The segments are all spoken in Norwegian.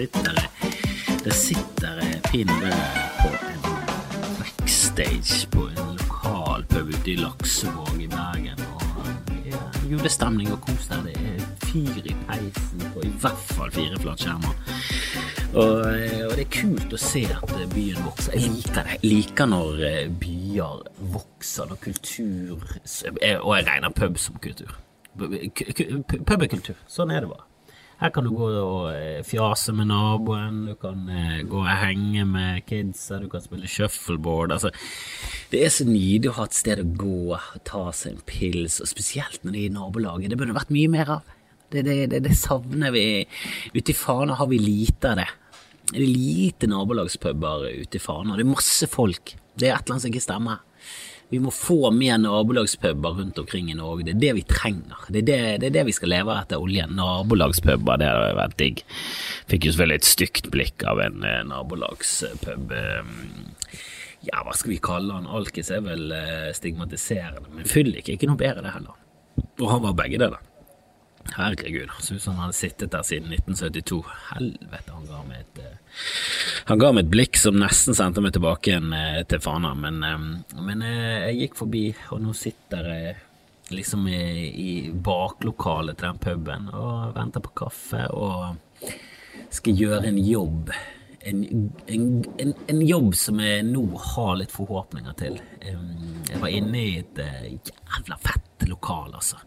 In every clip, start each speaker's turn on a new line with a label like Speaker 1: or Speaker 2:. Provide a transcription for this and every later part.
Speaker 1: sitter det sitter jeg pinadø på en backstage på en lokal pub ute i Laksevåg i Bergen. Og julestemning og kos der. Det er fyr i peisen på i hvert fall fire flatskjermer. Og, eh, og det er kult å se at byen vokser. Jeg liker det. Jeg liker når eh, byer vokser, når kultur Og jeg regner pub som kultur. Pub er kultur. Sånn er det bare. Her kan du gå og eh, fjase med naboen, du kan gå og henge med kidsa, du kan spille shuffleboard. Altså, det er så nydelig å ha et sted å gå, ta seg en pils, og spesielt når det er i nabolaget. Det burde vært mye mer av. Det, det, det, det savner vi. Ute i Fana har vi lite av det. Det er lite nabolagspuber ute i Fana. Det er masse folk. Det er et eller annet som ikke stemmer. Vi må få mer nabolagspuber rundt omkring i Norge. Det er det vi trenger. Det er det, det, er det vi skal leve etter oljen. Nabolagspuber, det hadde vært digg. Fikk jo selvfølgelig et stygt blikk av en eh, nabolagspub. Eh, ja, hva skal vi kalle han? Alkis er vel eh, stigmatiserende, men fyllik er ikke noe bedre, det heller. Og han var begge deler. Herregud, så ut som han hadde sittet der siden 1972. Helvete, han ga meg et uh, Han ga meg et blikk som nesten sendte meg tilbake igjen uh, til Fana, men, um, men jeg gikk forbi, og nå sitter jeg liksom i, i baklokalet til den puben og venter på kaffe og skal gjøre en jobb. En, en, en, en jobb som jeg nå har litt forhåpninger til. Jeg var inne i et jævla fett lokal, altså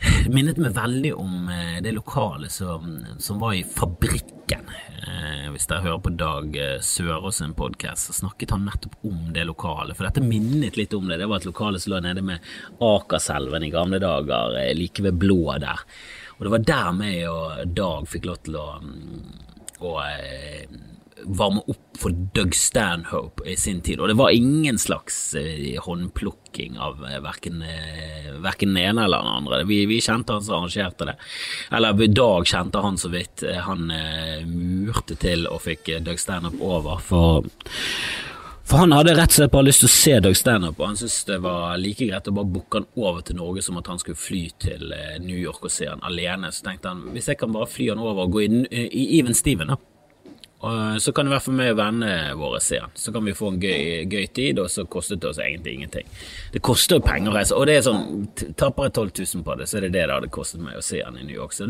Speaker 1: minnet meg veldig om eh, det lokale som, som var i Fabrikken. Eh, hvis dere hører på Dag eh, Sørås sin podkast, så snakket han nettopp om det lokale. For dette minnet litt om det. Det var et lokale som lå nede med Akerselven i gamle dager, like ved Blå der. Og det var der meg og Dag fikk lov til å, mm, å varme opp for Doug Stanhope i sin tid, og det var ingen slags eh, håndplukking av eh, verken, eh, den ene eller den andre. Vi, vi, kjente han som arrangerte det. Eller Dag kjente han så vidt. Han eh, murte til og fikk eh, Doug Stanhope over, for for han hadde rett og slett bare lyst til å se Doug Stanhope, og han syntes det var like greit å bare booke han over til Norge som at han skulle fly til New York og se han alene. Så tenkte han hvis jeg kan bare fly han over og gå inn i Even Steven, da så kan i hvert fall vi vennene våre se. Så kan vi få en gøy, gøy, tid, og så kostet det oss egentlig ingenting. Det koster jo penger å reise, og det er sånn Taper jeg 12 000 på det, så er det det det hadde kostet meg å se den i New York. Så,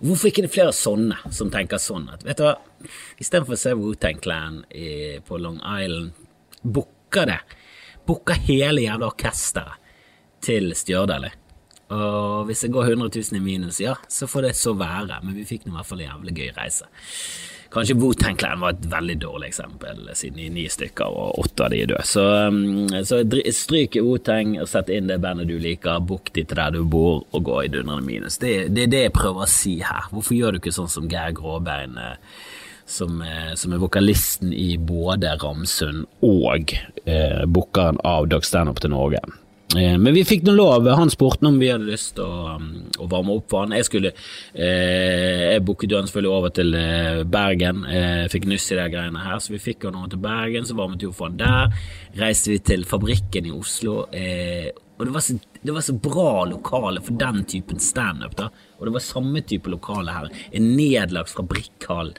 Speaker 1: hvorfor ikke det flere sånne som tenker sånn at vet du hva, istedenfor å se Wu-Tang Clan i, på Long Island, booker det. Booker hele jævla orkesteret til Stjørdal. Og hvis det går 100 000 i minus, ja, så får det så være, men vi fikk nå i hvert fall en jævlig gøy reise. Kanskje Wu-Tang Clan var et veldig dårlig eksempel, siden de ni stykker og åtte av de er døde. Så, um, så stryk Wu-Tang og sett inn det bandet du liker, book de til der du bor, og gå i dundrende minus. Det, det, er det jeg prøver å si her. Hvorfor gjør du ikke sånn som Geir Gråbein? Eh, som, eh, som, er vokalisten i både Ramsund og eh, bookeren av Dog Standup til Norge. Eh, men vi fikk noe lov. Han spurte om vi hadde lyst til å, um, å, varme opp for han. Jeg skulle eh, Jeg booket jo selvfølgelig over til eh, Bergen. Eh, fikk nyss i de greiene her, så vi fikk han over til Bergen. Så varmet vi opp for han der. Reiste vi til Fabrikken i Oslo. og det var, så, det var så bra lokale for den typen standup. Og det var samme type lokale her. En nedlagt fabrikkhall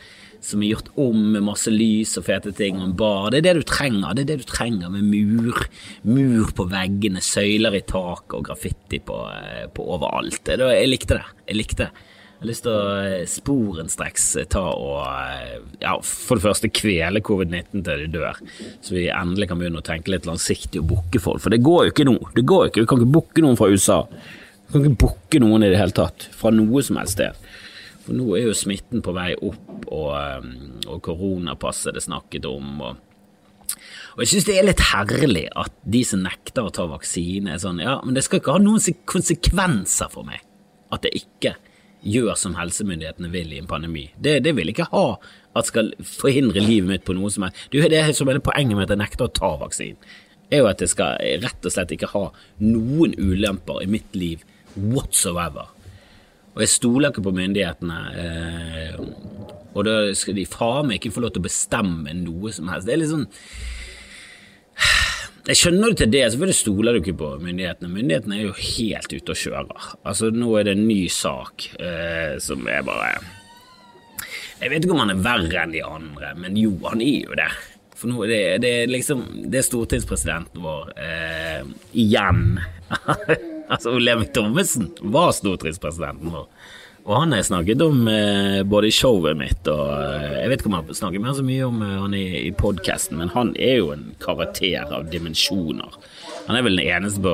Speaker 1: som er gjort om med masse lys og fete ting og en bar. Det er det du trenger. Det er det du trenger med mur. Mur på veggene, søyler i taket og graffiti på, eh, på overalt. Jeg likte det. Jeg likte det. Jeg har lyst til å eh, sporenstreks ta og eh, ja, for det første kvele covid-19 til de dør, så vi endelig kan begynne å tenke litt langsiktig og booke folk. For det går jo ikke nå. Det går jo ikke. Du kan ikke booke noen fra USA. Du kan ikke booke noen i det hele tatt, fra noe som helst sted. For nå er jo smitten på vei opp, og, um, og koronapasset det snakket om. og og jeg synes det er litt herlig at de som nekter å ta vaksine, er sånn Ja, men det skal ikke ha noen konsekvenser for meg at jeg ikke gjør som helsemyndighetene vil i en pandemi. Det, det vil ikke ha at skal forhindre livet mitt på noe som er Det er som er poenget med at jeg nekter å ta vaksinen, er jo at jeg skal rett og slett ikke ha noen ulemper i mitt liv whatsoever. Og jeg stoler ikke på myndighetene. Eh, og da skal de faen meg ikke få lov til å bestemme noe som helst. Det er litt sånn Jeg skjønner det til det, selvfølgelig stoler du ikke på myndighetene. Myndighetene er jo helt ute og kjører. Altså, nå er det en ny sak eh, som er bare Jeg vet ikke om han er verre enn de andre, men jo, han er jo det. For nå, det, det er liksom Det er stortingspresidenten vår eh, igjen. altså Olemic Thommessen var stortingspresidenten vår. Og han har jeg snakket om eh, både i showet mitt og eh, Jeg vet ikke om han snakker mer så mye om eh, han i, i podkasten, men han er jo en karakter av dimensjoner. Han er vel den eneste på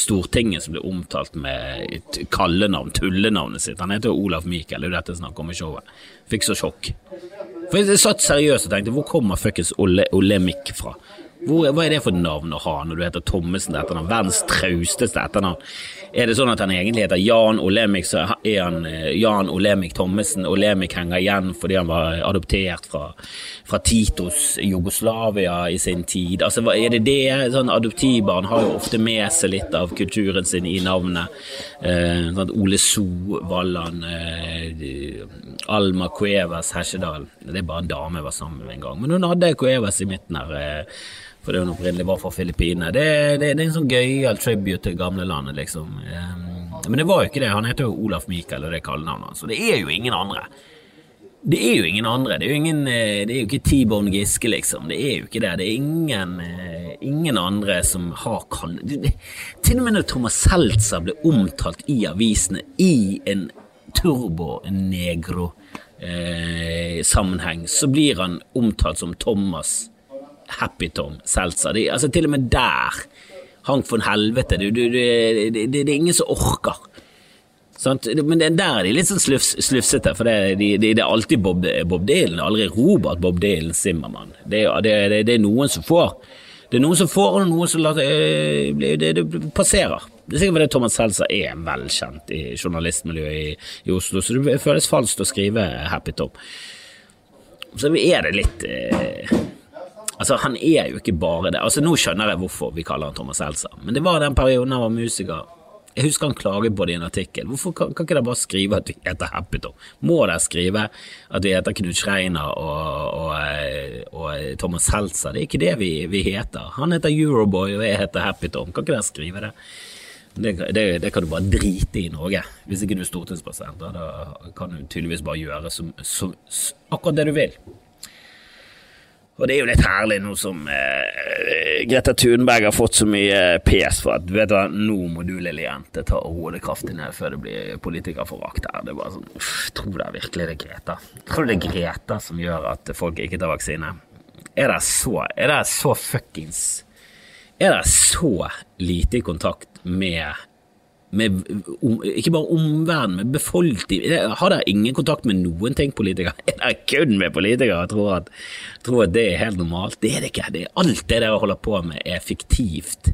Speaker 1: Stortinget som blir omtalt med kallenavn, tullenavnet sitt. Han heter jo Olaf Michael, det er jo dette jeg snakker om i showet. Fikk så sjokk. For Jeg satt seriøst og tenkte hvor kommer fuckings Ole, Olemic fra? Hvor, hva er det for navn å ha når du heter Thommessen til etternavn? Verdens trausteste etternavn. Er det sånn at han egentlig heter Jan Olemic, så er han eh, Jan Olemic Thommessen. Olemic henger igjen fordi han var adoptert fra, fra Titos Jugoslavia i sin tid. Altså, er det det? Sånn Adoptivbarn har jo ofte med seg litt av kulturen sin i navnet. Eh, sånn Ole So Valland, eh, Alma Cuevas Hesjedal. Det er bare en dame jeg var sammen med en gang. Men hun hadde Cuevas i midten her. Eh, for det hun opprinnelig var fra Filippinene. Det, det, det, er en sånn gøyal tribute til gamlelandet, liksom. Men det var jo ikke det. Han heter jo Olaf Michael, og det er kallenavnet hans. Og det er jo ingen andre. Det er jo ingen andre. Det er jo, ingen, det er jo ikke T-Bone Giske, liksom. Det er jo ikke det. Det er ingen, ingen andre som har kall... Til og med når Thomas Seltzer ble omtalt i avisene i en turbo negro eh, så blir han omtalt som Thomas Happy Tom Seltzer. De, altså, til og med der Hank von Helvete. Du, du, det, det, det, er ingen som orker. Sant? Men der er de litt sånn slufs, slufsete, for det, de, de, det er alltid Bob, Bob Dylan, aldri Robert Bob Dylan Zimmermann. Det, det, er noen som får. Det er noen som får, og noen som lar det, det, passerer. Det er sikkert fordi Thomas Seltzer er velkjent i journalistmiljøet i, i, Oslo, så det føles falskt å skrive Happy Tom. Så er det litt eh, Altså, han er jo ikke bare det. Altså, Nå skjønner jeg hvorfor vi kaller han Thomas Seltzer, men det var den perioden han var musiker. Jeg husker han klaget på det i en artikkel. Hvorfor kan, kan ikke dere bare skrive at vi heter Happy Tom? Må dere skrive at vi heter Knut Schreiner og, og, og, og Thomas Seltzer? Det er ikke det vi, vi, heter. Han heter Euroboy, og jeg heter Happy Tom. Kan ikke dere skrive det? Det, det, det, kan du bare drite i Norge. Hvis ikke du er stortingspresident, da kan du tydeligvis bare gjøre som, som, akkurat det du vil. Og det er jo litt herlig nå som eh, Greta Thunberg har fått så mye pes for at vet du hva, nå må du lille jente ta roe kraftig ned før det blir politikerforakt her. Det er bare sånn, uff, Tror du det er virkelig det er Greta? Tror du det er Greta som gjør at folk ikke tar vaksine? Er det så, er det så fuckings Er det så lite i kontakt med med, ikke bare omverdenen, men befolkningen. Har dere ingen kontakt med noen ting, politikere? Er dere kun med politikere og tror tror at det er helt normalt? Det er det ikke. Det er alt det dere holder på med, er fiktivt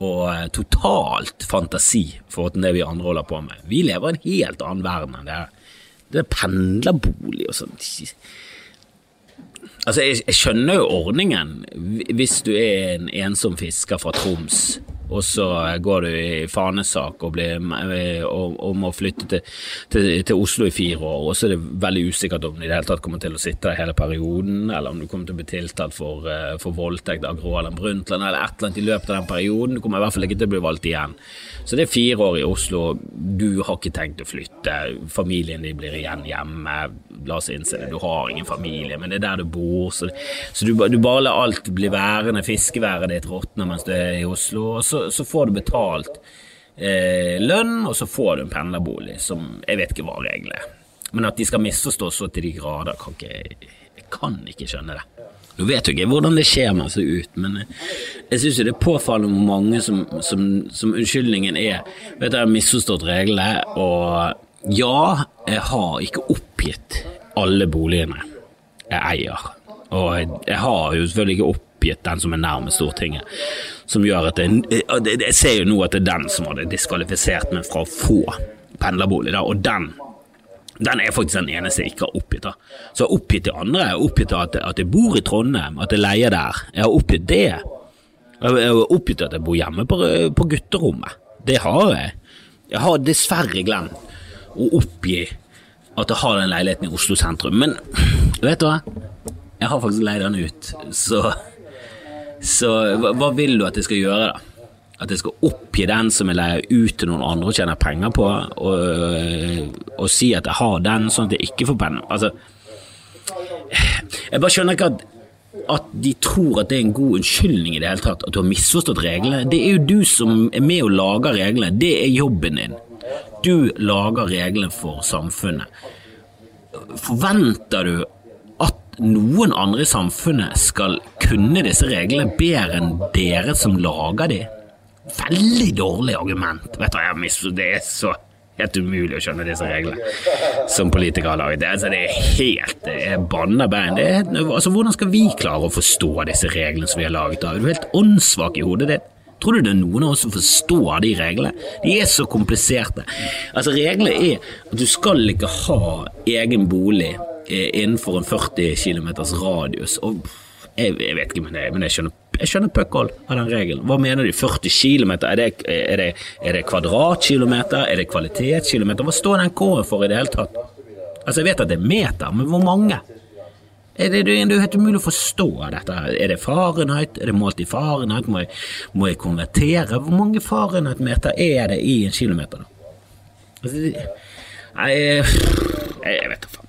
Speaker 1: og eh, totalt fantasi for det vi andre holder på med. Vi lever i en helt annen verden enn det. Det er pendlerbolig og sånn. Altså, jeg, jeg skjønner jo ordningen hvis du er en ensom fisker fra Troms og så går du i fanesak og, blir, og, og må flytte til, til, til, Oslo i fire år, og så er det veldig usikkert om du i det hele tatt kommer til å sitte der hele perioden, eller om du kommer til å bli tiltalt for, eh, for voldtekt av Gro Harlem Brundtland, eller et eller annet i løpet av den perioden. Du kommer i hvert fall ikke til å bli valgt igjen. Så det er fire år i Oslo, du har ikke tenkt å flytte, familien din blir igjen hjemme, la oss innse det, du har ingen familie, men det er der du bor, så, så du, du, bare lar alt bli værende, fiskeværet ditt råtner mens du er i Oslo. og så så, får du betalt eh, lønn, og så får du en pendlerbolig, som jeg vet ikke hva reglene er. Men at de skal misforstå så til de grader, kan ikke, jeg kan ikke skjønne det. Nå vet jo ikke hvordan det ser ut, men jeg syns det er påfallende hvor mange som, som, som, unnskyldningen er Vet du, jeg har misforstått reglene, og ja, jeg har ikke oppgitt alle boligene jeg eier. Og jeg har jo selvfølgelig ikke oppgitt den som er nærmest Stortinget som gjør at det, Jeg ser jo nå at det er den som hadde diskvalifisert meg fra å få pendlerbolig, da, og den den er faktisk den eneste jeg ikke har oppgitt. da. Så jeg har oppgitt de andre. Jeg har oppgitt at, at jeg bor i Trondheim, at jeg leier der. Jeg har oppgitt det. Jeg har oppgitt at jeg bor hjemme på, på gutterommet. Det har jeg. Jeg har dessverre glemt å oppgi at jeg har den leiligheten i Oslo sentrum. Men vet du hva? Jeg har faktisk leid den ut, så så hva, hva, vil du at jeg skal gjøre, da? At jeg skal oppgi den som jeg leier ut til noen andre og tjener penger på, og, og si at jeg har den, sånn at jeg ikke får penger. Altså, jeg bare skjønner ikke at at de tror at det er en god unnskyldning i det hele tatt, at du har misforstått reglene. Det er jo du som er med og lager reglene, det er jobben din. Du lager reglene for samfunnet. Forventer du noen andre i samfunnet skal kunne disse reglene bedre enn dere som lager de? Veldig dårlig argument. Vet du jeg mister det er så helt umulig å skjønne disse reglene som politikere har laget. Altså, det er helt det er banna bein. Altså, hvordan skal vi klare å forstå disse reglene som vi har laget? Da? Er du helt åndssvak i hodet ditt? Tror du det er noen av oss som forstår de reglene? De er så kompliserte. Altså, Reglene er at du skal ikke ha egen bolig innenfor en 40 km radius. Og jeg, jeg, vet ikke, men jeg, men jeg skjønner jeg skjønner puckhold av den regelen. Hva mener de? 40 km? Er det, er det, er det kvadratkilometer? Er det kvalitetskilometer? Hva står den K-en for i det hele tatt? Altså, jeg vet at det er meter, men hvor mange? Er det, det, er helt umulig å forstå dette. Er det Fahrenheit? Er det målt i Fahrenheit? Må jeg, må jeg konvertere? Hvor mange Fahrenheit-meter er det i en kilometer? Altså, nei, jeg, jeg vet da faen.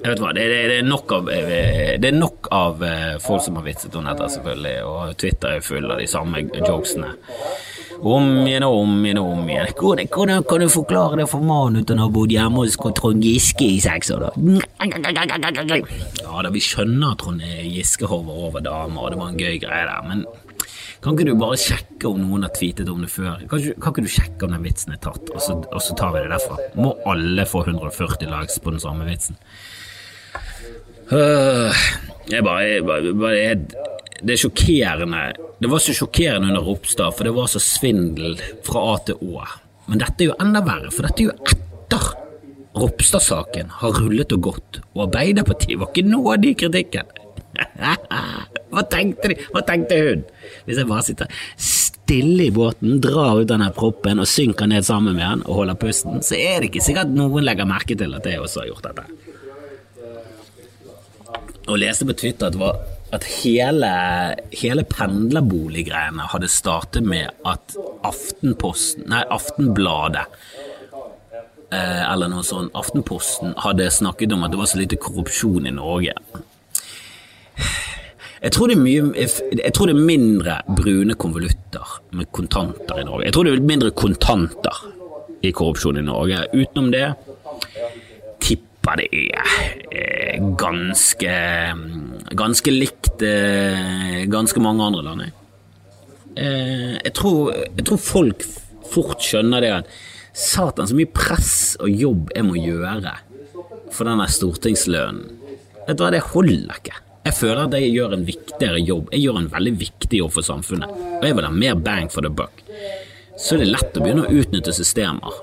Speaker 1: Jeg vet hva, det, det, det, er nok av, det er nok av eh, folk som har vitset om dette, selvfølgelig, og Twitter er full av de samme jokesene. Om igjen og om igjen og om igjen. Hvordan, hvordan kan du forklare det for mannen uten å ha bodd hjemme hos Trond Giske i seks år, da? Ja da, vi skjønner at Trond Giske hover over damer, og det var en gøy greie der, men kan ikke du bare sjekke om noen har tweetet om det før? Kan ikke, kan ikke du sjekke om den vitsen er tatt, og så, og så tar vi det derfra? Må alle få 140 likes på den samme vitsen? Øh, jeg bare, jeg bare, bare Det er sjokkerende. Det var så sjokkerende under Ropstad, for det var så svindel fra A til Å. Men dette er jo enda verre, for dette er jo etter Ropstad-saken har rullet og gått, og Arbeiderpartiet var ikke nådig i kritikken. Hva tenkte de? Hva tenkte hun? Hvis jeg bare sitter stille i båten, drar ut denne proppen og synker ned sammen med han og holder pusten, så er det ikke sikkert noen legger merke til at jeg også har gjort dette og leste på Twitter at, var, at hele, hele pendlerboliggreiene hadde startet med at Aftenposten, nei, Aftenbladet eh, eller noe sånt, Aftenposten hadde snakket om at det var så lite korrupsjon i Norge. Jeg tror, mye, jeg tror det er mindre brune konvolutter med kontanter i Norge. Jeg tror det er mindre kontanter i korrupsjon i Norge. Utenom det tipper det er eh, ganske, ganske likt eh, ganske mange andre land. Eh, jeg tror, jeg tror folk fort skjønner det at satan, så mye press og jobb jeg må gjøre for denne stortingslønnen. Vet du hva, det holder ikke. Jeg føler at jeg gjør en viktigere jobb. Jeg gjør en veldig viktig jobb for samfunnet, og jeg vil ha mer bang for the buck. Så er det lett å begynne å utnytte systemer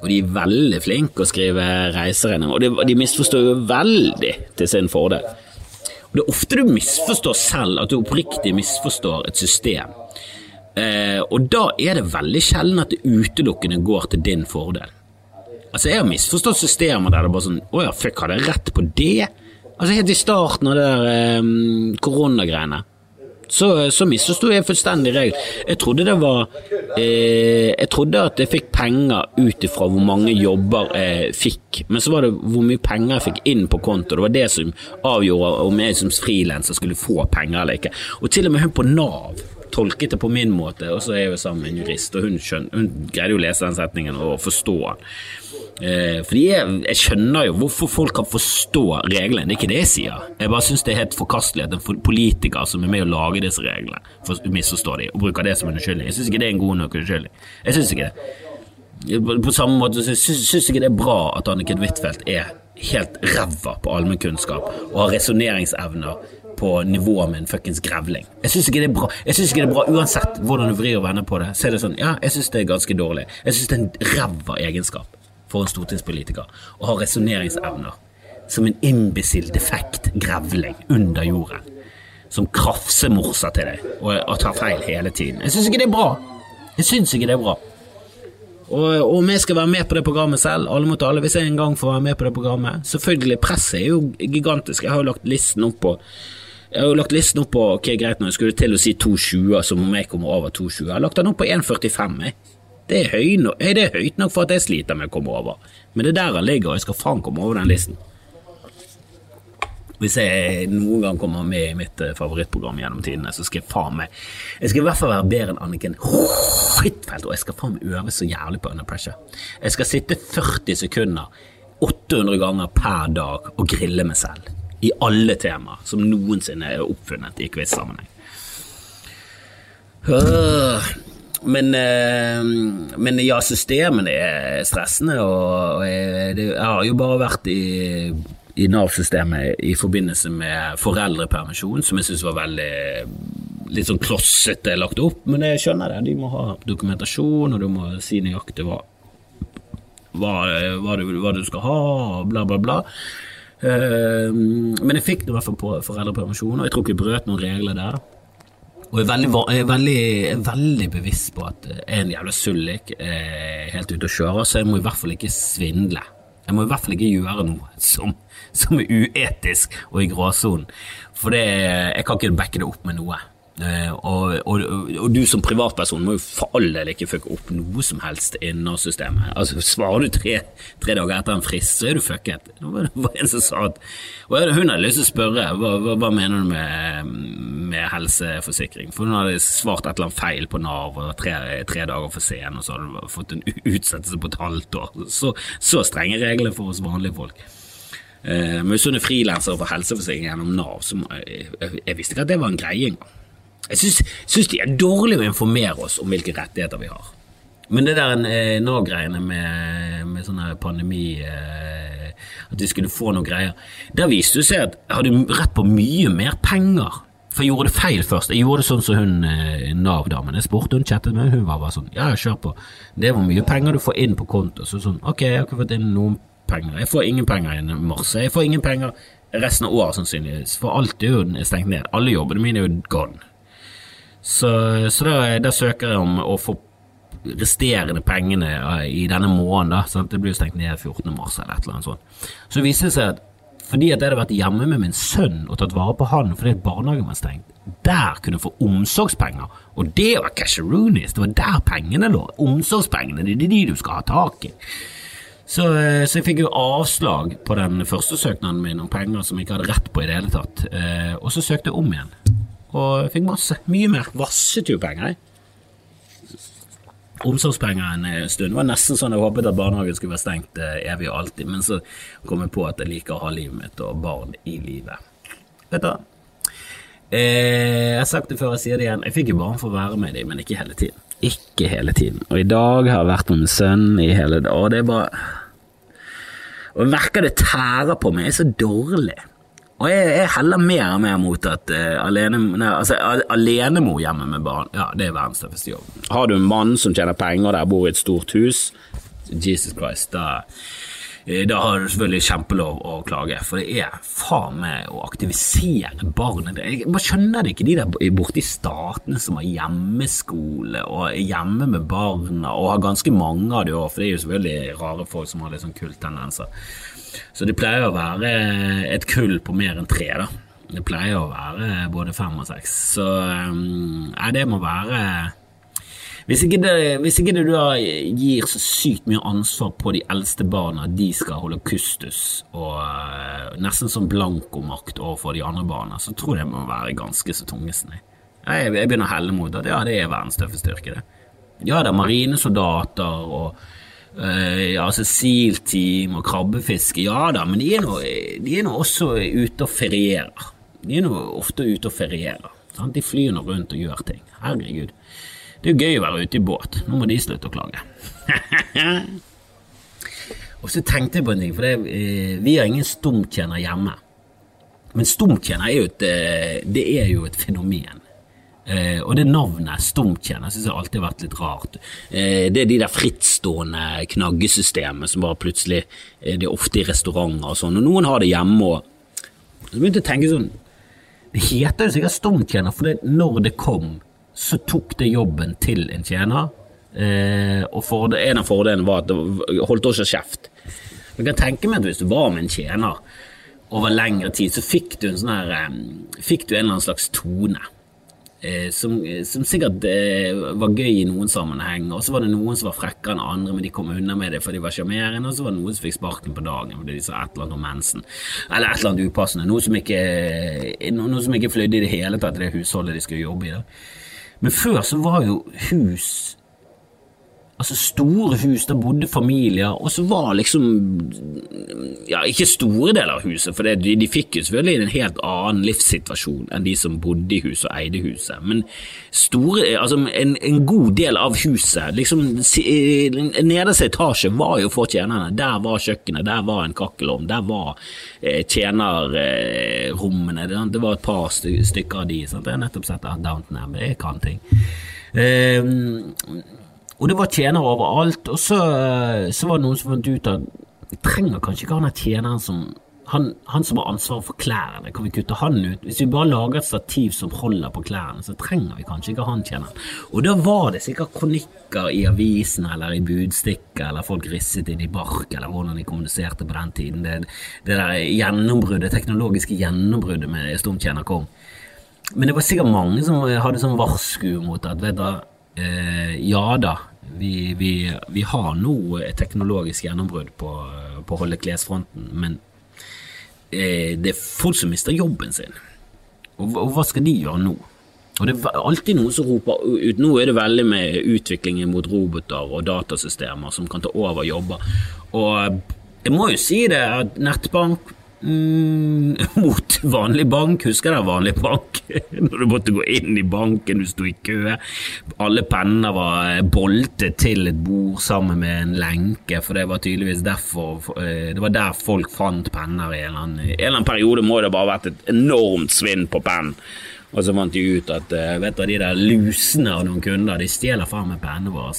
Speaker 1: og de er veldig flinke å skrive reiseregninger, og de, misforstår jo veldig til sin fordel. Og Det er ofte du misforstår selv, at du oppriktig misforstår et system. Eh, og da er det veldig sjelden at det utelukkende går til din fordel. Altså, jeg har misforstått systemet der det er bare sånn Å ja, fuck, hadde jeg rett på det? Altså, helt i starten av det der eh, koronagreiene så, så misforsto jeg fullstendig regelen. Jeg trodde det var eh, Jeg trodde at jeg fikk penger ut ifra hvor mange jobber jeg fikk, men så var det hvor mye penger jeg fikk inn på konto. Det var det som avgjorde om jeg som frilanser skulle få penger eller ikke. Og til og med hun på Nav tolket det på min måte, og så er jeg jo sammen med en jurist, og hun, skjønner, hun greide jo å lese den setningen og forstå den. Eh, fordi jeg, jeg, skjønner jo hvorfor folk kan forstå reglene, det er ikke det jeg sier. Jeg bare syns det er helt forkastelig at en politiker som er med å lage disse reglene, misforstår de og bruker det som en unnskyldning. Jeg syns ikke det er en god nok unnskyldning. Jeg syns ikke det. På samme måte så jeg ikke det er bra at Anniken Huitfeldt er helt ræva på allmennkunnskap og har resonneringsevner på nivå med en fuckings grevling. Jeg syns ikke ikke det er bra uansett hvordan du vrir og vender på det. Så er det sånn, ja, jeg syns det er ganske dårlig. Jeg syns det er en ræva egenskap for en stortingspolitiker å ha resonneringsevner som en imbesill, defekt grevling under jorden. Som krafsemorser til deg og, og tar feil hele tiden. Jeg syns ikke det er bra. Jeg syns ikke det er bra. Og om jeg skal være med på det programmet selv, alle mot alle, hvis jeg en gang får være med på det programmet Selvfølgelig, presset er jo gigantisk. Jeg har jo lagt listen opp på Jeg har jo lagt listen opp på ok, greit når jeg skulle til å si 2,20, som om jeg kommer over 2,20. Jeg har lagt den opp på 1,45. jeg. Det er, høy no det høyt nok for at jeg sliter med å komme over, men det er der han ligger, og jeg skal faen komme over den listen. Hvis jeg noen gang kommer med i mitt eh, favorittprogram gjennom tidene, så skal jeg faen meg Jeg skal i hvert fall være bedre enn Anniken Huitfeldt, og jeg skal faen meg øve så jævlig på under pressure. Jeg skal sitte 40 sekunder 800 ganger per dag og grille meg selv. I alle temaer som noensinne er oppfunnet i quiz-sammenheng. Øh, men, øh, men ja, systemene er stressende, og jeg, har jo bare vært i, i Nav-systemet i forbindelse med foreldrepermisjon, som jeg syns var veldig litt sånn klossete lagt opp, men jeg skjønner det. De må ha dokumentasjon, og du må si nøyaktig hva, hva, hva, du, hva du skal ha, og bla, bla, bla. Uh, men jeg fikk det i hvert fall på foreldrepermisjon, og jeg tror ikke jeg brøt noen regler der. Og jeg er veldig, jeg er veldig, veldig bevisst på at jeg er en jævla sullik helt ute å kjøre, så jeg må i hvert fall ikke svindle. Jeg må i hvert fall ikke gjøre noe som, som er uetisk og i gråsonen, for det, jeg kan ikke backe det opp med noe. Uh, og, og, og, du som privatperson må jo for all del ikke fucke opp noe som helst innen systemet. Altså, svarer du tre, tre, dager etter en frist, så er du fucket. Det var, det var en som sa at hun hadde lyst til å spørre hva, hva, hva mener du med, med, helseforsikring, for hun hadde svart et eller annet feil på Nav og tre, tre dager for sen, og så hadde hun fått en utsettelse på et halvt år. Så, så strenge regler for oss vanlige folk. Uh, men hvis hun er frilanser for helseforsikring gjennom Nav, så jeg, jeg, jeg visste ikke at det var en greie engang. Jeg syns de er dårlige å informere oss om hvilke rettigheter vi har. Men det der eh, Nav-greiene med, med sånn pandemi eh, At vi skulle få noen greier Der viste det seg at jeg hadde rett på mye mer penger. For jeg gjorde det feil først. Jeg gjorde det sånn som hun eh, Nav-damen. Jeg spurte hun chattet med, hun var bare sånn Ja, kjør på. Det er hvor mye penger du får inn på konto. Så sånn Ok, jeg har ikke fått inn noen penger. Jeg får ingen penger i mars. Jeg får ingen penger resten av året sannsynligvis. For alt er jo stengt ned. Alle jobbene mine er jo gone. Så, så da, da, søker jeg om å få resterende pengene eh, i denne måneden. Da, sant? Det blir jo stengt ned 14. mars eller et eller annet sånt. Så viser det seg at fordi at jeg hadde vært hjemme med min sønn og tatt vare på han fordi barnehagen var stengt, der kunne jeg få omsorgspenger. Og det var casheroonies, det var der pengene lå. Omsorgspengene, det er de du skal ha tak i. Så, eh, så, jeg fikk jo avslag på den første søknaden min om penger som jeg ikke hadde rett på i det hele tatt. Eh, og så søkte jeg om igjen og jeg fikk masse. Mye mer. Vasset jo penger, jeg. Omsorgspenger en stund. Det var nesten sånn jeg håpet at barnehagen skulle være stengt eh, evig og alltid, men så kom jeg på at jeg liker å ha livet mitt og barn i livet. Vet du? Eh, jeg har sagt det før, jeg sier det igjen. Jeg fikk jo barn for å være med dem, men ikke hele tiden. Ikke hele tiden. Og i dag har jeg vært med min sønn i hele dag, og det er bare Og jeg merker det tærer på meg, jeg er så dårlig. Og jeg, jeg, heller mer og mer mot at uh, alene, nei, altså, alenemor hjemme med barn, ja, det er verdens tøffeste jobb. Har du en mann som tjener penger der, bor i et stort hus, Jesus Christ, da, eh, da har du selvfølgelig kjempelov å klage, for det er faen meg å aktivisere barnet. Jeg bare skjønner det ikke, de der borte i statene som har hjemmeskole og er hjemme med barna, og har ganske mange av de òg, for det er jo selvfølgelig rare folk som har litt sånn kulttendenser. Så det pleier å være et kull på mer enn tre, da. Det pleier å være både fem og seks. Så nei, det må være hvis ikke, det, hvis ikke det da gir så sykt mye ansvar på de eldste barna, de skal holde kustus og uh, nesten som blankomakt overfor de andre barna, så tror jeg det må være ganske så tungesne. Jeg, jeg begynner å helle mot at ja, det er verdens tøffeste yrke, det. Ja, det er marinesoldater og Uh, altså SEAL-team og krabbefiske, ja da, men de er nå, også ute og ferierer. De er nå ofte ute og ferierer. Sant? De flyr nå rundt og gjør ting. Herregud. Det er jo gøy å være ute i båt. Nå må de slutte å klage. og så tenkte jeg på en ting, for det, uh, vi har ingen stumtjener hjemme. Men stumtjener er jo et, uh, det er jo et fenomen. Eh, og det navnet, stumtjener, syns jeg alltid har vært litt rart. Eh, det er de der frittstående knaggesystemene som bare plutselig eh, Det er ofte i restauranter og sånn, og noen har det hjemme og Så begynte jeg å tenke sånn Det heter jo sikkert stumtjener, for det, når det kom, så tok det jobben til en tjener. Eh, og for, en av fordelene var at det holdt også kjeft. Jeg kan tenke meg at hvis du var med en tjener over lengre tid, så fikk du en sånn her eh, Fikk du en eller annen slags tone. Eh, som, som, sikkert eh, var gøy i noen sammenheng, og så var det noen som var frekkere enn andre, men de kom unna med det for de var sjarmerende, og så var det noen som fikk sparken på dagen fordi de sa et eller annet om mensen, eller et eller annet upassende, noe som ikke, noe som ikke fløyde i det hele tatt det husholdet de skulle jobbe i. Da. Men før så var jo hus Altså store hus, der bodde familier, og så var liksom Ja, ikke store deler av huset, for de, de, fikk jo selvfølgelig en helt annen livssituasjon enn de som bodde i huset og eide huset, men store Altså, en, en god del av huset, liksom Nederste etasje var jo for tjenerne. Der var kjøkkenet, der var en kakkelovn, der var eh, tjenerrommene. Eh, det, var et par stykker av de. Sant? Jeg har nettopp sett Downton Abbey, jeg kan ting. Eh, og det var tjenere overalt. Og så, eh, så var det noen som fant ut at trenger kanskje ikke han der tjeneren som han, han, som har ansvaret for klærne, kan vi kutte han ut? Hvis vi bare lager et stativ som holder på klærne, så trenger vi kanskje ikke han tjeneren. Og da var det sikkert kronikker i avisen eller i budstikker, eller folk risset inn i bark, eller hvordan de kommuniserte på den tiden. Det, det der gjennombruddet, teknologiske gjennombruddet med stumtjener kom. Men det var sikkert mange som hadde sånn varsku mot at vet du, eh, ja da, vi, vi, vi, har nå et teknologisk gjennombrudd på, på å holde klesfronten, men eh, det er folk som mister jobben sin. Og, og, hva skal de gjøre nå? Og Det er alltid noen som roper ut. Nå er det veldig med utviklingen mot roboter og datasystemer som kan ta over jobber. Og jeg må jo si det at nettbank Mm, mot vanlig bank. Husker dere vanlig bank? Når du måtte gå inn i banken, du sto i kø. Alle penner var boltet til et bord sammen med en lenke, for det var tydeligvis derfor eh, Det var der folk fant penner i en eller annen, en eller annen periode. Må det bare ha vært et enormt svinn på penn. Og så fant de ut at eh, vet du, de der lusene av noen kunder, de stjeler faen meg pennene våre.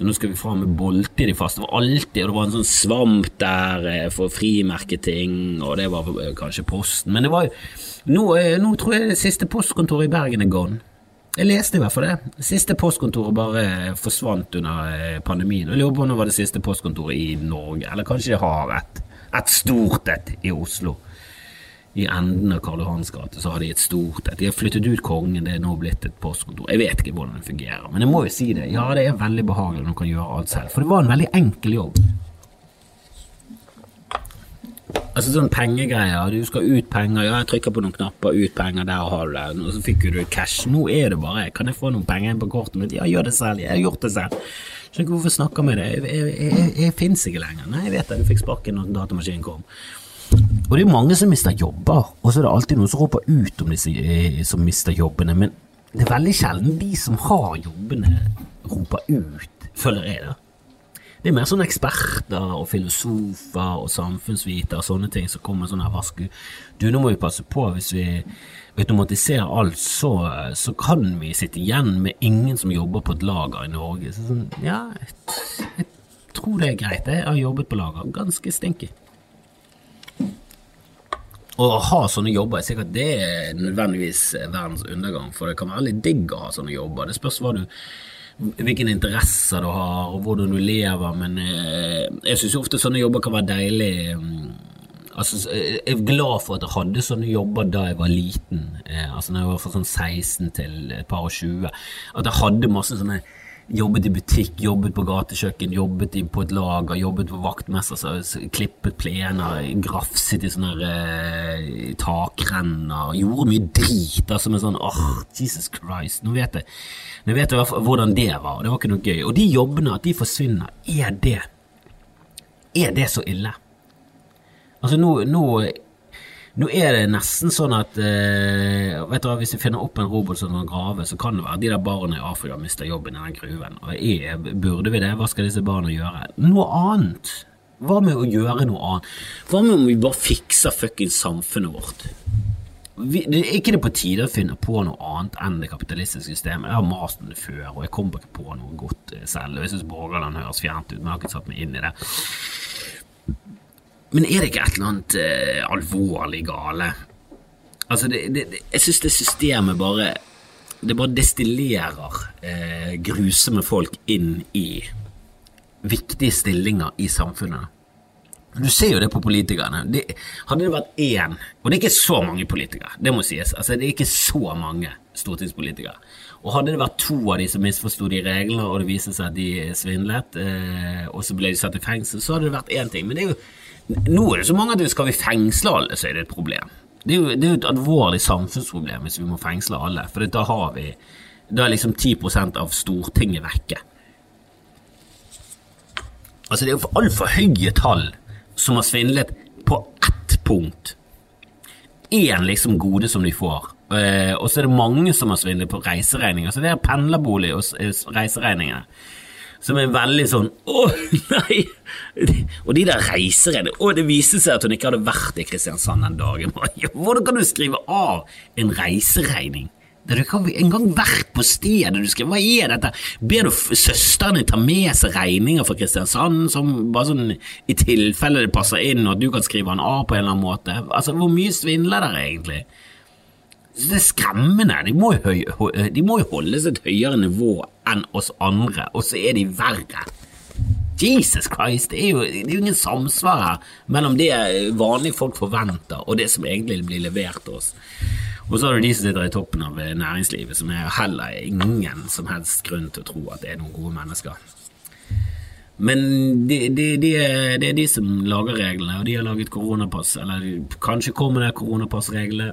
Speaker 1: Så nå skal vi fram med bolte i de faste. Det var alltid, og det var en sånn svamp der eh, for frimerketing, og det var eh, kanskje Posten. Men det var jo nå, eh, nå, tror jeg det siste postkontoret i Bergen er gone. Jeg leste i hvert fall det. Det siste postkontoret bare forsvant under pandemien. Jeg lurer på om det var det siste postkontoret i Norge, eller kanskje de har et, et stort et i Oslo i enden av Karl Johans gate så har de et stort et. De har flyttet ut kongen, det er nå blitt et postkontor. Jeg vet ikke hvordan det fungerer, men jeg må jo si det. Ja, det er veldig behagelig når du kan gjøre alt selv. For det var en veldig enkel jobb. Altså sånn pengegreier. Du skal ut penger. Ja, jeg trykker på noen knapper, ut penger, der har du det. Og så fikk du cash. Nå er det bare Kan jeg få noen penger inn på kortet mitt? Ja, gjør det selv. Jeg har gjort det selv. Skjønner ikke hvorfor jeg snakker med deg. Jeg, jeg, jeg, jeg, jeg fins ikke lenger. Nei, jeg vet det. Du fikk sparken når datamaskinen kom. Og det er mange som mister jobber, og så er det alltid noen som roper ut om disse eh, som mister jobbene. Men det er veldig sjelden de som har jobbene, roper ut, føler jeg det. Det er mer sånne eksperter og filosofer og samfunnsvitere og sånne ting som kommer sånn her varsku. Du, nå må vi passe på hvis vi automatiserer alt, så, så kan vi sitte igjen med ingen som jobber på et lager i Norge. Så sånn, ja, jeg, jeg tror det er greit. Jeg har jobbet på lager. Ganske stinky. Å ha sånne jobber er sikkert det er nødvendigvis verdens undergang, for det kan være litt digg å ha sånne jobber. Det spørs hva du hvilke interesser du har, og hvordan du lever, men eh, jeg syns ofte sånne jobber kan være deilig. Mm, altså, jeg er glad for at jeg hadde sånne jobber da jeg var liten, eh, altså når jeg var fra sånn 16 til et par og 20. At jeg hadde masse sånne Jobbet i butikk, jobbet på gatekjøkken, jobbet på et lager, jobbet på vaktmester, klippet plener, grafset i sånne eh, takrenner, gjorde mye drit. Altså med sånn oh, Jesus Christ, nå vet jeg Nå vet jeg hvordan det var, det var ikke noe gøy. Og de jobbene, at de forsvinner, er det Er det så ille? Altså, nå, nå nå er det nesten sånn at uh, vet du hva, Hvis vi finner opp en robot som kan grave, så kan det være de der barna i Afrika mister jobben i den gruven. Og jeg, Burde vi det? Hva skal disse barna gjøre? Noe annet. Hva med å gjøre noe annet? Hva med om vi bare fikser fuckings samfunnet vårt? Vi, det er ikke det på tide å finne på noe annet enn det kapitalistiske systemet? Jeg har mast om det før, og jeg kommer ikke på noe godt selv. Jeg syns Borgerland høres fjernt ut, men jeg har ikke satt meg inn i det. Men er det ikke et eller annet eh, alvorlig gale? Altså, det, det, jeg syns det systemet bare Det bare destillerer eh, grusomme folk inn i viktige stillinger i samfunnet. Du ser jo det på politikerne. Det, hadde det vært én Og det er ikke så mange politikere, det må sies. Altså, det er ikke så mange stortingspolitikere. Og hadde det vært to av de som misforsto de reglene, og det viste seg at de svindlet, eh, og så ble de satt i fengsel, så hadde det vært én ting. Men det er jo, nå er det så mange at skal vi fengsle alle, så er det et problem. Det er jo, det er jo et alvorlig samfunnsproblem hvis vi må fengsle alle, for da har vi Da er liksom 10% av Stortinget vekke. Altså, det er jo for altfor høye tall som har svindlet på ett punkt. Én liksom gode som de får, eh, og så er det mange som har svindlet på reiseregninger. Så det er pendlerbolig og reiseregninger som er veldig sånn Å, nei! Og de der reiseregningene Å, det viste seg at hun ikke hadde vært i Kristiansand den dagen. Hvordan kan du skrive av en reiseregning? Der du ikke har engang vært på stedet du skriver, Hva er dette? Ber du søsteren din ta med seg regninger fra Kristiansand, som bare sånn i tilfelle det passer inn, og at du kan skrive den av på en eller annen måte? Altså, Hvor mye svindler dere egentlig? Det er skremmende. De må, jo, de må jo holde seg et høyere nivå enn oss andre, og så er de verre. Jesus Christ, det er, jo, det er jo ingen samsvar her mellom det vanlige folk forventer, og det som egentlig blir levert til oss. Og så har du de som sitter i toppen av næringslivet, som er heller ingen som helst grunn til å tro at det er noen gode mennesker. Men det de, de, de er de som lager reglene, og de har laget koronapass, eller kanskje kommer det koronapassreglene.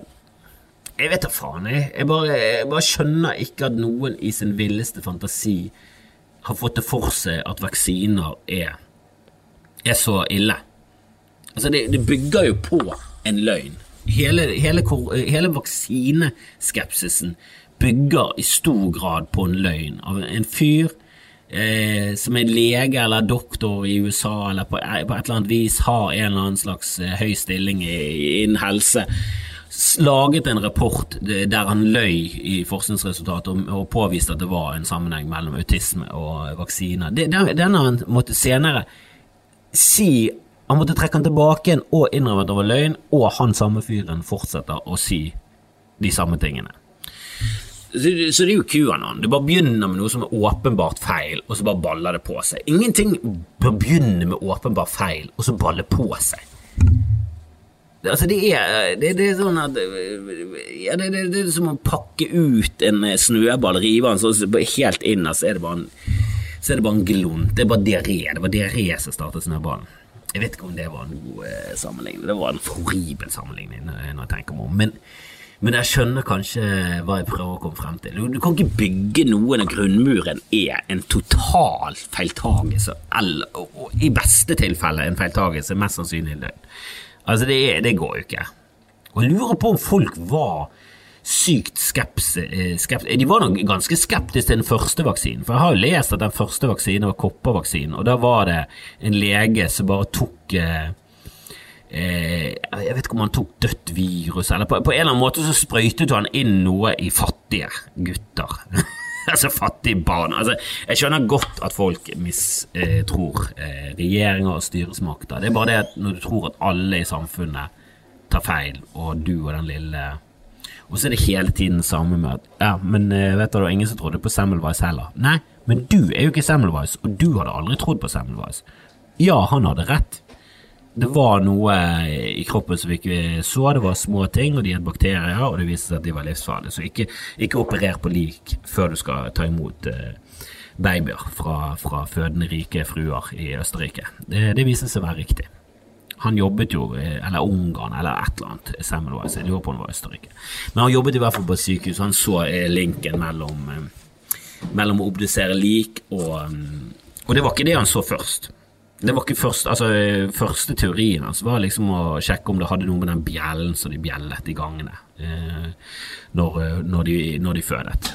Speaker 1: Jeg vet da faen, jeg. Jeg bare, jeg bare skjønner ikke at noen i sin villeste fantasi har fått det for seg at vaksiner er, er så ille. Altså, det, det bygger jo på en løgn hele, hele, hele vaksineskepsisen bygger i stor grad på en løgn av en fyr eh, som er lege eller doktor i USA eller på, på, et eller annet vis har en eller annen slags eh, høy stilling innen helse, laget en rapport der han løy i forskningsresultatet og, påviste at det var en sammenheng mellom autisme og vaksiner. Den har han måttet senere si han måtte trekke han tilbake igjen og innrømme at det var løgn, og han samme fyren fortsetter å si de samme tingene. Så, så det er jo QAnon. Det bare begynner med noe som er åpenbart feil, og så bare baller det på seg. Ingenting bør begynne med åpenbart feil, og så balle på seg. Altså, det er, det, det er sånn at ja, det, det, det, er som å pakke ut en snøball, rive den sånn helt inn, så er det bare en, så er det bare en glunt. Det er bare diaré. Det var diaré som startet snøballen. Jeg vet ikke om det var en god eh, sammenligning. Det var en horribel sammenligning når jeg tenker meg om. Men, men, jeg skjønner kanskje hva jeg prøver å komme frem til. Du, du kan ikke bygge noe når grunnmuren er en total feiltagelse, eller og, og, i beste tilfelle en feiltagelse, mest sannsynlig løgn. Altså, det, det går jo ikke. Og jeg lurer på om folk var sykt skepse, eh, skepse. De var nok ganske skeptiske til den første vaksinen. For jeg har jo lest at den første vaksinen var koppervaksinen, og da var det en lege som bare tok eh, eh, Jeg vet ikke om han tok dødt virus, eller på, på en eller annen måte så sprøytet han inn noe i fattige gutter. altså fattige barn. Altså, jeg skjønner godt at folk mistror eh, regjeringer og styresmakter. Det er bare det at når du tror at alle i samfunnet tar feil, og du og den lille og så er det hele tiden samme med at ja, men eh, vet du, det var ingen som trodde på Semmelweis heller. Nei, men du er jo ikke Semmelweis, og du hadde aldri trodd på Semmelweis. Ja, han hadde rett. Det var noe i kroppen som vi ikke så, det var små ting, og de hadde bakterier, og det viste seg at de var livsfarlige. Så ikke, ikke operer på lik før du skal ta imot uh, babyer fra, fra, fødende rike fruer i Østerrike. Det, det viste seg å være riktig. Han jobbet jo, eh, eller Ungarn, eller et eller annet. Semmelweis, jeg lurer på om det var Østerrike. Men han jobbet i hvert fall på sykehus, han så eh, linken mellom, eh, mellom å obdusere lik og Og det var ikke det han så først. Det var ikke først, altså Første teorien hans var liksom å sjekke om det hadde noe med den bjellen som de bjellet i gangene eh, når, når, de, når, de, fødet.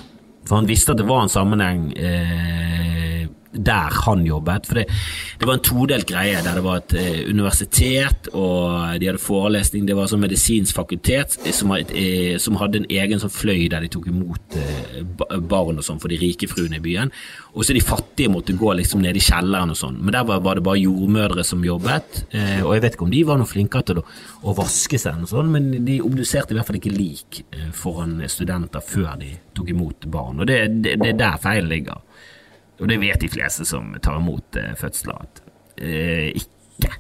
Speaker 1: For han visste at det var en sammenheng eh, der han jobbet. For det, det, var en todelt greie der det var et eh, universitet, og de hadde forelesning. Det var sånn medisinsk fakultet som, eh, som, hadde en egen sånn fløy der de tok imot eh, barn og sånn for de rike fruene i byen. Og så de fattige måtte gå liksom ned i kjelleren og sånn. Men der var, var, det bare jordmødre som jobbet. Eh, og jeg vet ikke om de var noe flinkere til å, å vaske seg, og sånn, men de obduserte i hvert fall ikke lik eh, foran studenter før de tok imot barn. Og det er der feilen ligger. Og det vet de fleste som tar imot eh, fødsler, at eh, ikke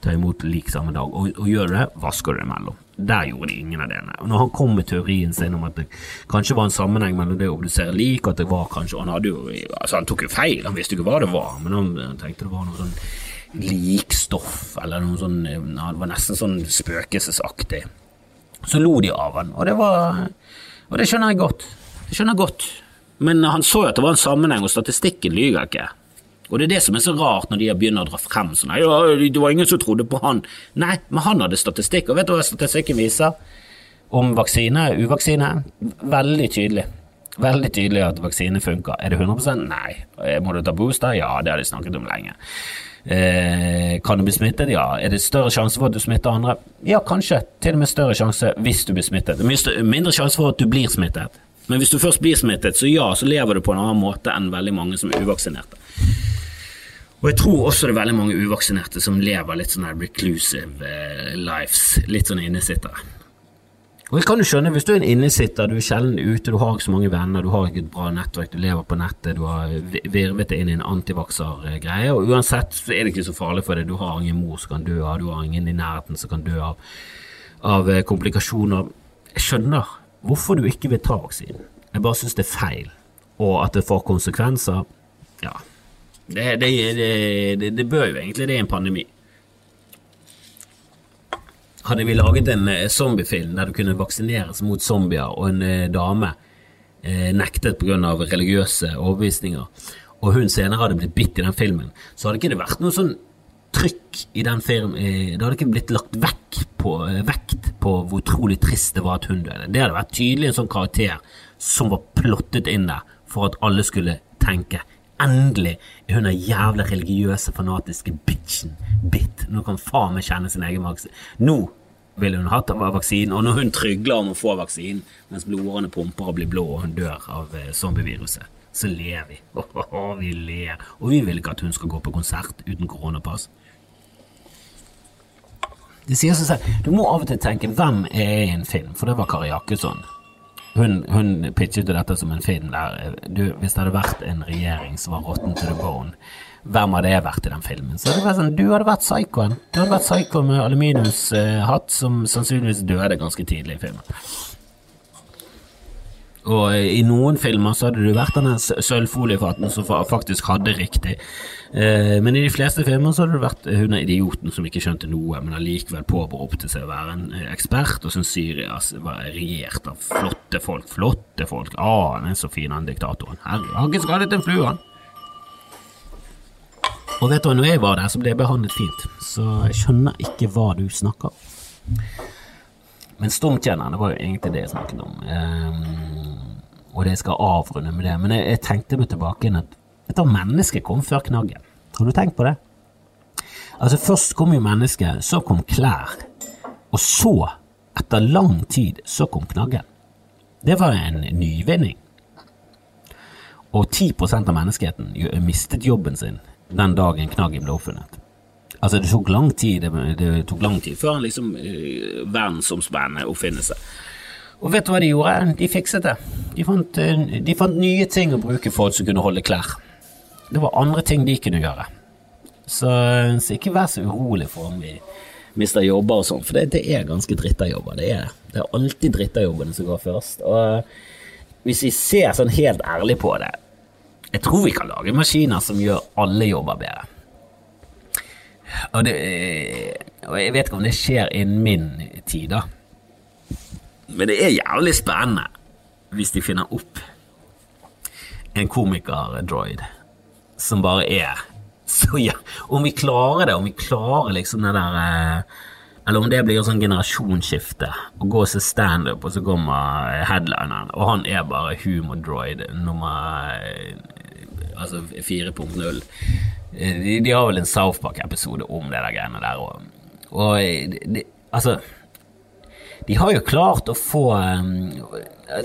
Speaker 1: ta imot lik samme dag. Og, og gjør det, vasker det imellom. Der gjorde de ingen av delene. Og når han kom med teorien sin om at det kanskje var en sammenheng mellom det å obdusere lik, at det var kanskje Han jo, altså han tok jo feil, han visste ikke hva det var, men han tenkte det var noe sånn likstoff, eller noe sånn Det var nesten sånn spøkelsesaktig. Så lo de av han, og det var Og det skjønner jeg godt. Det skjønner jeg godt. Men han så jo at det var en sammenheng, og statistikken lyver ikke. Og det er det som er så rart når de begynner å dra frem sånn ja, det var ingen som trodde på han. Nei, men han hadde statistikk, og vet du hva statistikken viser om vaksine, uvaksine? Veldig tydelig. Veldig tydelig at vaksine funker. Er det 100 Nei. Eh, må du ta booster? Ja, det har de snakket om lenge. Eh, kan du bli smittet? Ja. Er det større sjanse for at du smitter andre? Ja, kanskje. Til og med større sjanse hvis du blir smittet. Mindre sjanse for at du blir smittet. Men hvis du først blir smittet, så ja, så lever du på en annen måte enn veldig mange som er uvaksinerte. Og jeg tror også det er veldig mange uvaksinerte som lever litt sånn reclusive uh, lives, litt sånn innesittere. Og jeg kan jo skjønne, Hvis du er en innesitter, du er sjelden ute, du har ikke så mange venner, du har ikke et bra nettverk, du lever på nettet, du har virvet deg inn i en antivakser-greie, og uansett så er det ikke så farlig for deg. Du har ingen mor som kan dø av, du har ingen i nærheten som kan dø av, av eh, komplikasjoner. Jeg skjønner hvorfor du ikke vil ta vaksinen. Jeg bare syns det er feil, og at det får konsekvenser. Ja, det, det, det, det, bør jo egentlig det er en pandemi. Hadde vi laget en eh, zombiefilm der du kunne vaksineres mot zombier, og en eh, dame eh, nektet pga. religiøse overbevisninger, og hun senere hadde blitt bitt i den filmen, så hadde ikke det vært noe sånn trykk i den film Det hadde ikke blitt lagt vekk på, vekt på hvor utrolig trist det var at hun døde. Det hadde vært tydelig en sånn karakter som var plottet inn der for at alle skulle tenke Endelig er hun den jævla religiøse, fanatiske bitchen bitt. Nå kan faen meg kjenne sin egen vaksine. Nå vil hun hatt vaksinen, og når hun trygler om å få vaksinen, mens blodårene pumper og blir blå og hun dør av eh, zombieviruset, så ler vi. Oh, oh, oh, vi ler. Og vi vil ikke at hun skal gå på konsert uten koronapass. Det sier seg selv. Du må av og til tenke hvem er jeg i en film, for det var Kari Jakkesson. Hun, hun pitchet jo dette som en film der du, Hvis det hadde vært en regjering som var rotten to the bone, hvem hadde jeg vært i den filmen? Så det var sånn, Du hadde vært psykoen. Du hadde vært psyko med aluminiumshatt, som sannsynligvis døde ganske tidlig i filmen. Og i noen filmer så hadde du vært denne sølvfoliefaten som faktisk hadde riktig. Eh, men i de fleste filmer så hadde du vært hun idioten som ikke skjønte noe, men allikevel påberopte seg å være en eh, ekspert, og som Syria var regjert av flotte folk. Flotte folk. Ah, han er så fin, han diktatoren. Herre, har ikke skadet en flue, han. Og vet du hva, når jeg var der, så ble jeg behandlet fint, så jeg skjønner ikke hva du snakker om. Men det var jo egentlig det jeg snakket om. Um, og det skal avrunde med det. Men jeg, jeg tenkte meg tilbake inn at dette mennesket kom før knaggen. Har du tenkt på det? Altså Først kom jo mennesket, så kom klær, og så, etter lang tid, så kom knaggen. Det var en nyvinning. Og 10% av menneskeheten mistet jobben sin den dagen knaggen ble oppfunnet. Altså, det tok lang tid, det, det tok lang tid før liksom uh, verdensomspennende oppfinnelse. Og vet du hva de gjorde? De fikset det. De fant, eh, de fant nye ting å bruke folk som kunne holde klær. Det var andre ting de kunne gjøre. Så, så ikke vær så urolig for om vi mister jobber og sånn, for det, det, er ganske dritterjobber. Det er det. Er alltid dritterjobbene som går først. Og hvis vi ser sånn helt ærlig på det, jeg tror vi kan lage maskiner som gjør alle jobber bedre. Og, det, og jeg vet ikke om det skjer innen min tid, da. Men det er jævlig spennende hvis de finner opp en komiker-droid som bare er så ja, Om vi klarer det, om vi klarer liksom det der eh, Eller om det blir sånn generasjonsskifte, å gå og se standup, og så kommer headlineren, og han er bare humordroid nummer eh, Altså 4.0. Eh, de, de, har vel en South Park-episode om det der greiene der, og, og de, altså de har jo klart å få um,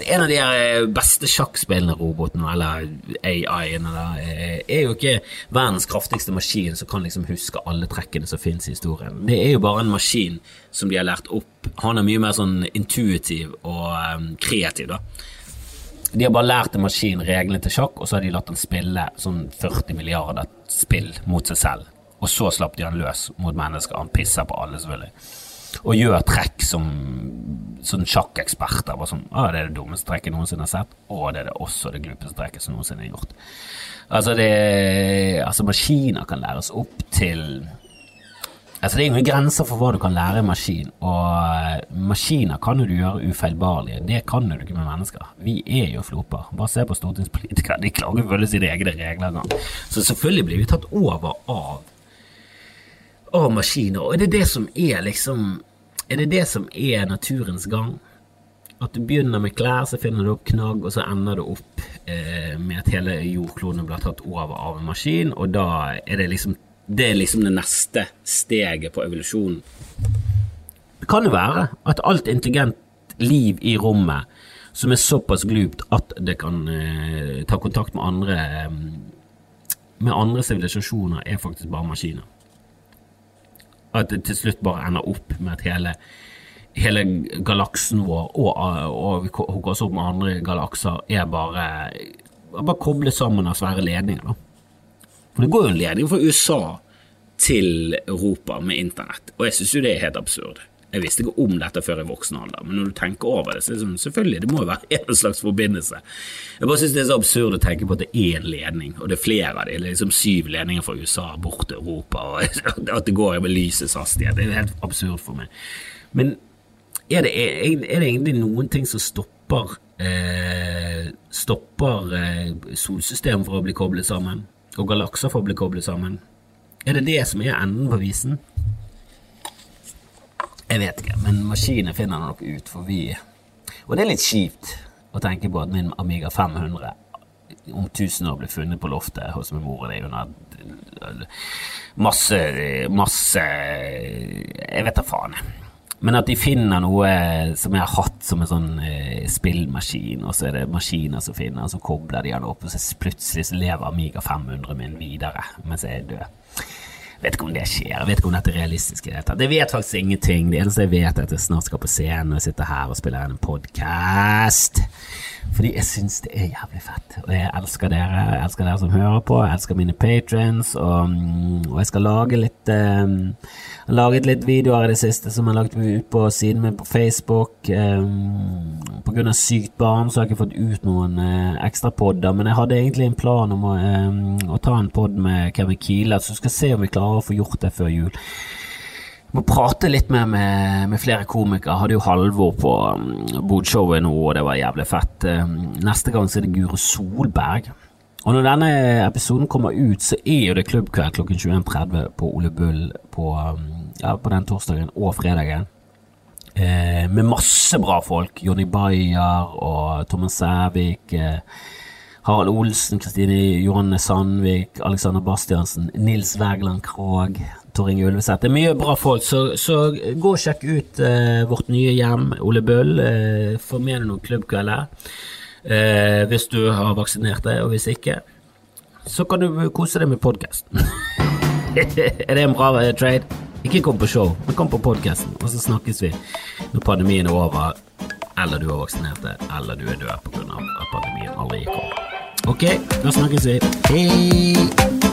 Speaker 1: En av de eh, beste sjakkspillende robotene, eller AI-ene, eh, er jo ikke verdens kraftigste maskin som kan liksom huske alle trekkene som finnes i historien. Det er jo bare en maskin som de har lært opp. Han er mye mer sånn intuitiv og um, kreativ, da. De har bare lært en maskin reglene til sjakk, og så har de latt den spille sånn 40 milliarder spill mot seg selv. Og så slapp de han løs mot mennesker. Han pisser på alle, selvfølgelig. Og gjør trekk som sånn sjakkeksperter. Bare sånn, ah, 'Det er det dummeste trekket jeg noensinne har sett.' Og det er det også det glupeste trekket som noensinne er gjort. Altså, det, altså maskiner kan læres opp til Altså, det er ingen grenser for hva du kan lære en maskin, og maskiner kan jo du gjøre ufeilbarlige. Det kan du ikke med mennesker. Vi er jo floper. Bare se på stortingspolitikere, de klager følge sine egne regler. Så selvfølgelig blir vi tatt over av, av maskiner, og er det det som er liksom Er det det som er naturens gang? At du begynner med klær, så finner du opp knagg, og så ender du opp eh, med at hele jordkloden blir tatt over av en maskin, og da er det liksom det er liksom det neste steget på evolusjonen. Det kan jo være at alt intelligent liv i rommet som er såpass glupt at det kan eh, ta kontakt med andre eh, med andre sivilisasjoner, er faktisk bare maskiner. At det til slutt bare ender opp med at hele, hele galaksen vår og, og oss opp med andre galakser, er bare, bare koblet sammen av svære ledninger. da. For det går jo en ledning fra USA til Europa med internett, og jeg syns jo det er helt absurd. Jeg visste ikke om dette før i voksen alder, men når du tenker over det, så er det sånn, selvfølgelig, det må jo være en slags forbindelse. Jeg bare syns det er så absurd å tenke på at det er én ledning, og det er flere av dem. Liksom syv ledninger fra USA bort til Europa, og at det går med lysets hastighet. Det er helt absurd for meg. Men er det, er det egentlig noen ting som stopper eh, stopper eh, solsystemet fra å bli koblet sammen? og galakser fra å bli koblet sammen? Er det det som er enden på visen? Jeg vet ikke, men maskiner finner nok ut, for vi Og det er litt kjipt å tenke på at min Amiga 500 om tusen år blir funnet på loftet hos min mor. og jo masse Masse Jeg vet da faen. Men at de finner noe som jeg har hatt som en sånn eh, spillmaskin, og så er det maskiner som finner, så kobler de den opp, og så plutselig så lever Amiga 500 min videre mens jeg er død. Vet ikke om det skjer, jeg vet ikke om dette er realistisk Dette. det vet faktisk ingenting. Det eneste jeg vet, er at jeg snart skal på scenen og sitte her og spille en podkast. Fordi jeg syns det er jævlig fett, og jeg elsker dere. Jeg elsker dere som hører på, jeg elsker mine patrons, og, og, jeg skal lage litt um, Jeg har laget litt videoer i det siste som jeg har lagt ut på siden min på Facebook. Um, på grunn av sykt barn så har jeg ikke fått ut noen uh, ekstra podder, men jeg hadde egentlig en plan om å, um, å ta en pod med Kevin Kieler, så skal jeg se om vi klarer å få gjort det før jul må prate litt mer med, med, flere komikere. Jeg Hadde jo Halvor på um, Bodshowet nå, og det var jævlig fett. Um, neste gang så er det Guro Solberg. Og når denne episoden kommer ut, så er jo det klubbkveld klokken 21.30 på Ole Bull på, um, ja, på den torsdagen og fredagen. Eh, med masse bra folk. Jonny Bayer og Thomas Sævik. Eh, Harald Olsen, Kristine Johanne Sandvik, Alexander Bastiansen, Nils Wergeland Krogh, Tor Inge Ulveseth. Det er mye bra folk, så, så gå og sjekk ut eh, vårt nye hjem, Ole Bøll. Eh, få med deg noen klubbkvelder eh, hvis du har vaksinert deg, og hvis ikke, så kan du kose deg med podkast. er det en bra trade? Ikke kom på show, men kom på podkasten, og så snakkes vi når pandemien er over, eller du har vaksinert deg, eller du er død pga. at pandemien aldri gikk over. Ok, da snakkes vi. Hei!